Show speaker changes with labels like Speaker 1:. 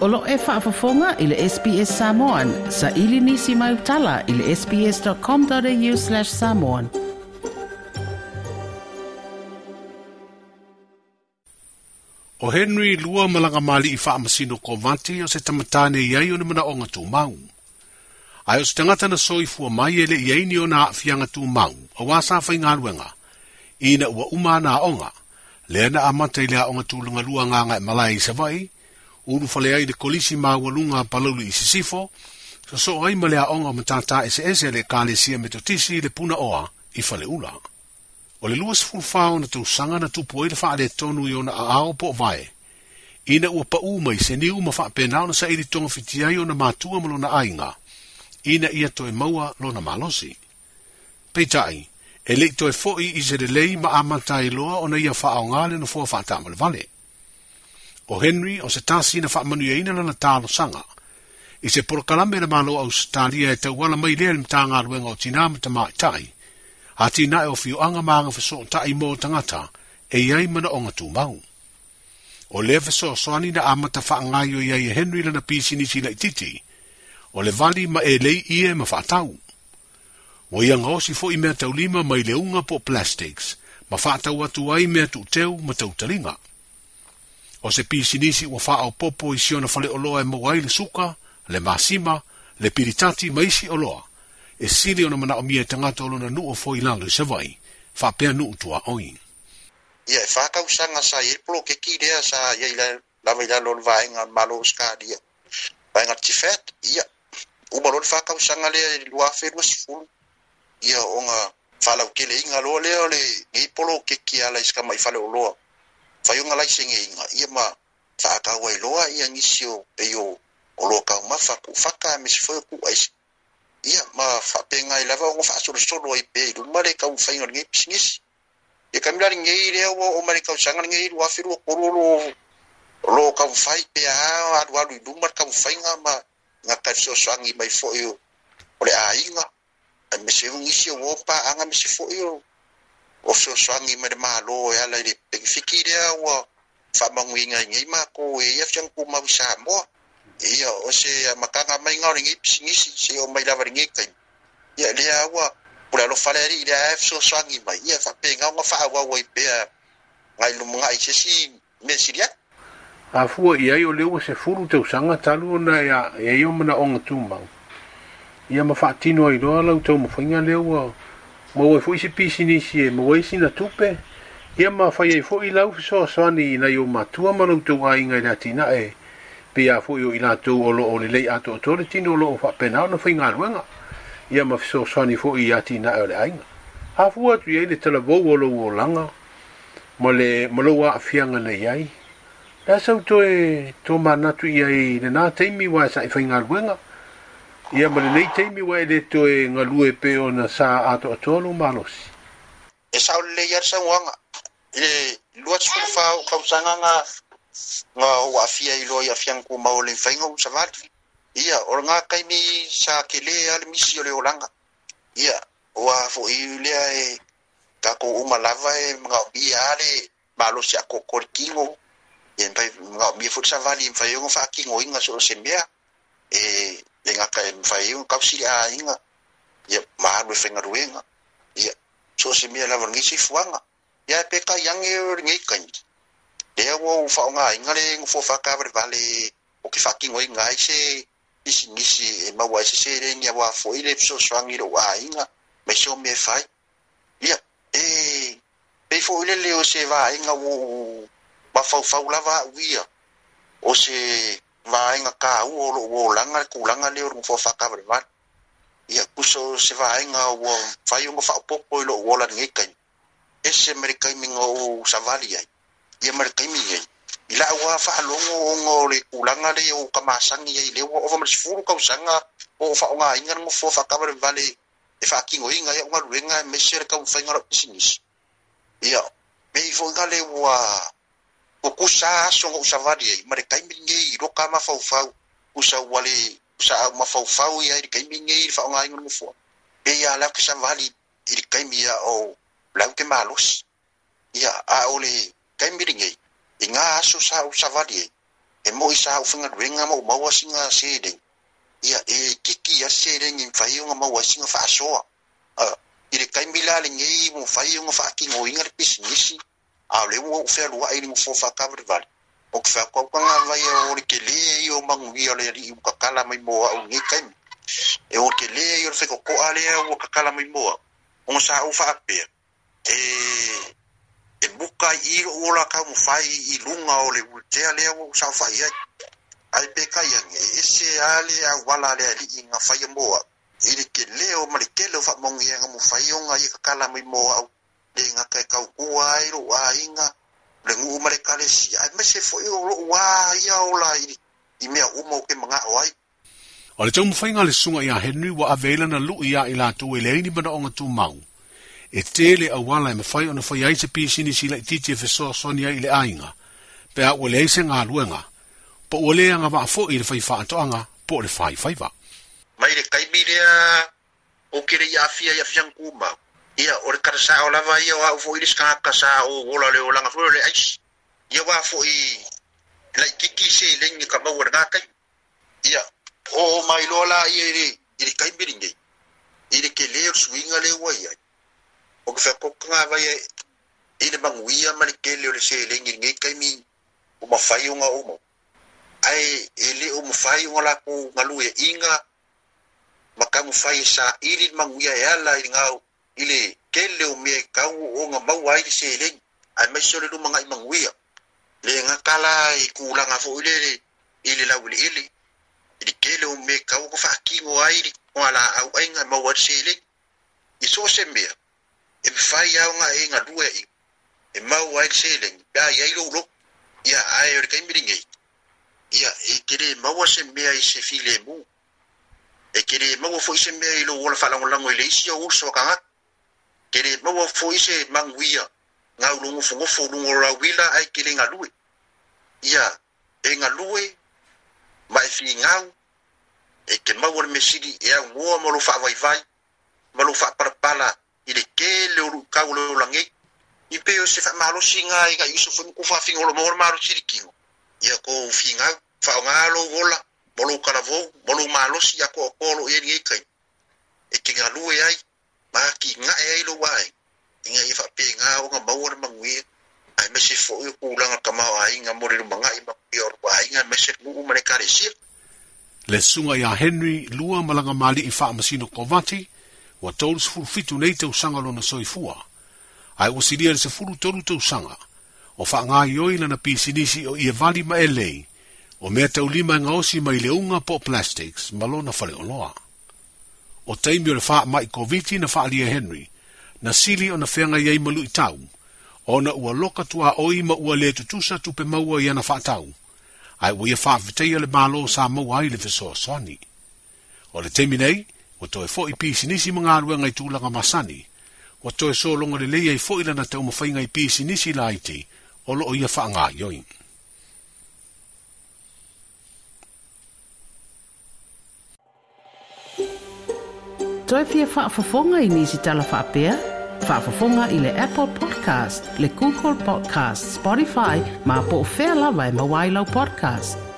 Speaker 1: Olo e whaafafonga i le SPS Samoan. Sa ili nisi mai utala i le sps.com.au slash samoan. O Henry lua malanga mali i whaamasino ko vante o se tamatane iai o na mana onga tū mau. Ai o se tangata na soifua mai ele iai ni o na awhianga tū mau, o wasa whai ngā luenga. Ina ua umana onga, lena amata i lea onga tūlunga lua ngā ngai malai i se vai, uru i de kolisi ma a palalu i sisifo soso'o ai ma le aʻoga o matatā eseese a le ekalesia metotisi i le puna oa i faleʻula o le 24 ona tausaga na tupu ai le faaletonu i ona aao po o vae ina ua paʻū mai se niu ma faapena ona saʻilitoga fitia i ona matua ma lona aiga ina ia e maua lona malosi peitaʻi e leʻi e foʻi i se lelei ma amatailoa ona ia faaaogā le nofoa vale o Henry o se tasi na whaamanu e ina lana tālo sanga. I se porokalame na malo au Australia e tau wala mai lea ni mta ngā ruenga o tina mta mai e tai. A tina e o fio anga maanga whaso o tai mō tangata e iai mana o ngatū mau. O le whaso o soani na amata whaangai o iai e Henry lana pisi ni sina ititi. O le vali ma e lei ie ma whaatau. O ianga o si fo i mea tau lima mai le unga po plastics ma whaatau atu ai mea tu teo ma tau talinga o se pisi nisi ua faa o popo i siona fale o loa e mua le suka, le masima, le piritati maisi o loa. E siri ona mana o mia tangata olona nu o foi lalo i savai, faa pea nu utua oi.
Speaker 2: Ia e faa kau sanga sa e plo ke ki rea sa ia ila lama ila lona vaa inga malo o skadia. Vaa inga tifet, ia, umaro le faa kau sanga lea e lua fedua si fulu. Ia o nga falau kele inga loa lea le ngei polo ke ki ala iska mai fale o loa. faiuga laisegeina ia ma faakau ai loa ia gisi o pei o o loa kaumafa kuufaka me se foi o kuaisi ia ma faapega i lava oga faasolosolo ai pea i luma le kau faiga ligei pisigisi ia e kamila lea ua o ma le kausaga ligei lua kolu lo lo kaufai pea alualu i luma le kaufaiga ma ga kalisoasoagi mai foʻi o le aiga me se ugisi o opaaga me se foʻi o o soasoagi ma le mālō e ala i le pegifiki lea ua faamaguigaigai mako e ia fiaguku maui samoa e ia o se makaga maiga o legi pisigisi se o mai lava legi kai ia lea ua o le alofa le alii lea e fesoasoagi mai ia faapegauga faauau ai pea gai lumagai sesi
Speaker 3: mesiliaki afua i ai o le ua sefulu tausaga talu ona ia ai o manaʻoga tumau ia ma faatino ai loa lau taumafaiga lea ua ma ua e fo'i se ni si e ma ua isi tupe ia ma fai ai fo'i lau fesoasoani ina i o matua ma loutou inga i le atinae pe ia fo'i o i latou o lo'o lelei atoatole tino o lo'o fa'apena ona fai galuega ia ma fesoasoani fo'i i atinae o le aiga e afua atu iai le talavou o lou olaga ma le ma lou a'afiaga nei ai le sautoe tomanatu iai lenā taimi ua sa'i faigaluega ia ma lenei taimi ua e lē toe galue pe ona sa atoatoa lou malosi
Speaker 2: e sa o lelei ale sauaga i le lua tisulufao kausaga ga ga ua afia i loa i afiaga mau o le savali ia o kaimi sa kele a le misi o le olaga ia ua foʻi lea e kakou uma lava e magaomia a le malosi akokolikigo ia pai magaomia foʻi savali i mafaiga faakigoiga so o se mea e eh, e nga ka em fai un kau si a inga ia ma be fenga ruenga ia so si mia lava ngi si fuanga ia pe ka yang e ngi kan ia wo fa nga inga le ngfo fa ka bre vale o ki fa ki ngoi ngai se isi ngisi e ma wa se se le ngia wa fo ile so swangi ro wa inga me so me fai ia e pe fo ile le o se va inga wo ba fau fau lava uia o se vaega kāu o loo olaga le kulaga lea o le fuafakavale vale ia kuso se vaega ua fai oga faaopoko i loo ola ligei kaimi ese ma le kaimiga ou savali ai ia ma le kaimi e e e ai i la ua faalogo oga o le kulaga lei ou kamasagi ai lea ua ova ma le sefulu kausaga o faaogāiga le gofua faakava le vale e faakigoiga ia ugaluega e mese le kaufaiga lau pisinisi ia mei foʻi ga le ua o kusa aso o sa vali ai ma le kaimigei i loka mafaufau usa ua le usa au mafaufau ia i le kaimigei i le faaogaigonogo foa e ia lau ke sa vali i le kaimi ia o lau ke malosi ia a o le kaimiligei i gā aso sa o sa vali ai e mo i sa au fagaluega ma o maua siga selegi ia e kiki a selegi mafai oga maua siga faasoa i le kaimila legei mo fai oga faakigoiga le si ale wo ua o fea lua ai ni mo fo fakava le vale o ke feakaukaga vai o le kele ai o maguia o le alii kakala mai o ngi me e o kele fe o le fekoko'a lea ka kakala mai moa o e um sa um fa pe e e buka i e o la um fa i e, lunga o le uletea ale o sa fa fa'i ai ai pekai agi e ese a le auala a nga fa gafaia moa i le kele o ma le kele o fa'amaogiaga mofai oga ia kakala mai moa au de nga kai kau ua ai ro ua inga le ngu umare kare si ai me se fo i o ro ua ia o la i i mea umo ke manga o ai
Speaker 1: O le tau le sunga i a henui wa avela na lu i a i la tu e le ni mana o ngatu mau e tele a wala e mawhai o na whai aise pisi ni sila i titi e whesoa sonia i le ainga pe a ua se ngā luenga po ule le wa waa fo i le to whaatoanga po le whai whaiva Mai
Speaker 2: le kaimirea o kere i a fia i a fiang kumau ia o le kalasao lava ia o au foʻi le sakaka sa o ola le olaga foi o le aisi ia uā foʻi laikiki seilegi kamaua e le gakai ia o mai loa i le kaimeligei i le kelē o le suiga le ua ia o ke feakokagavai e, i le maguia ma le kele o e le seilegi ligei kaimi o mafai uma ae e lē o mafai oga lakou galu e iga ma kagu e saʻili le maguia e ala i le gao i le ke leo mea i kau o ga maua ai le selegi ae maiso le lumagai maguia le ga kala i kulaga foʻi lele i le lauiliili i le ke leo mea i kau o ga faakigo ai o a laau aiga e maua le selegi i so se mea e mafai ao gae galua e iʻu e mau ai le selegi pe ai ai loulou ia ae o le kaimiligei ia e kele maua se mea e i se filemu e kele maua foʻi se mea i lou ola faalagolago i le isi o uso a ke le maua foi se maguia gaulugofogofo ulugorauila ai ke le galue ia e galue ma e figau e ke maua le mesili e augoa ma lo faavaivai ma lo faapalapala i le kē le o luukau le olagei i pe o se faamalosi ga i gaiso foi maku faafigolomoa le malosilikigo ia ko figau faaogā lou ola mo lou kalavou mo lou malosi a koakoa loo i e aligei kaina e ke galue ai ma ki nga e ai lo wai inga i fa pe nga o nga ba wor mang wi ai me se fo u la nga kama ai nga mo ru nga i ma pi or wai nga me se mu mo ne
Speaker 1: le sunga ya henry lua malanga mali i fa masino kovati wa tols fu fitu nei te usanga lo na soifua ai o sidia se fu tolu te usanga o fa nga yo ina na pisinisi o i vali ma elei o me te ulima nga osi mai le unga po plastics malona fa le oloa o taimi o le faa mai koviti na faa lia Henry, na sili o na whenga iei malu i tau, o na ua loka tua oi ma ua le tutusa tu pe maua i ana faa tau, ai ua ia faa vitei le malo sa maua i le visoa soni. O le taimi nei, o toi fo i pisi nisi mga alue ngai tūlanga masani, o toi so longa le leia i fo ilana te umafainga i pisi nisi la iti, o lo o ia faa ngā yoing. toe fia whaafafonga i ni nisi tala whaapea? Whaafafonga i le app Podcast, le Google Podcast, Spotify, ma po fea lawa e mawailau podcast.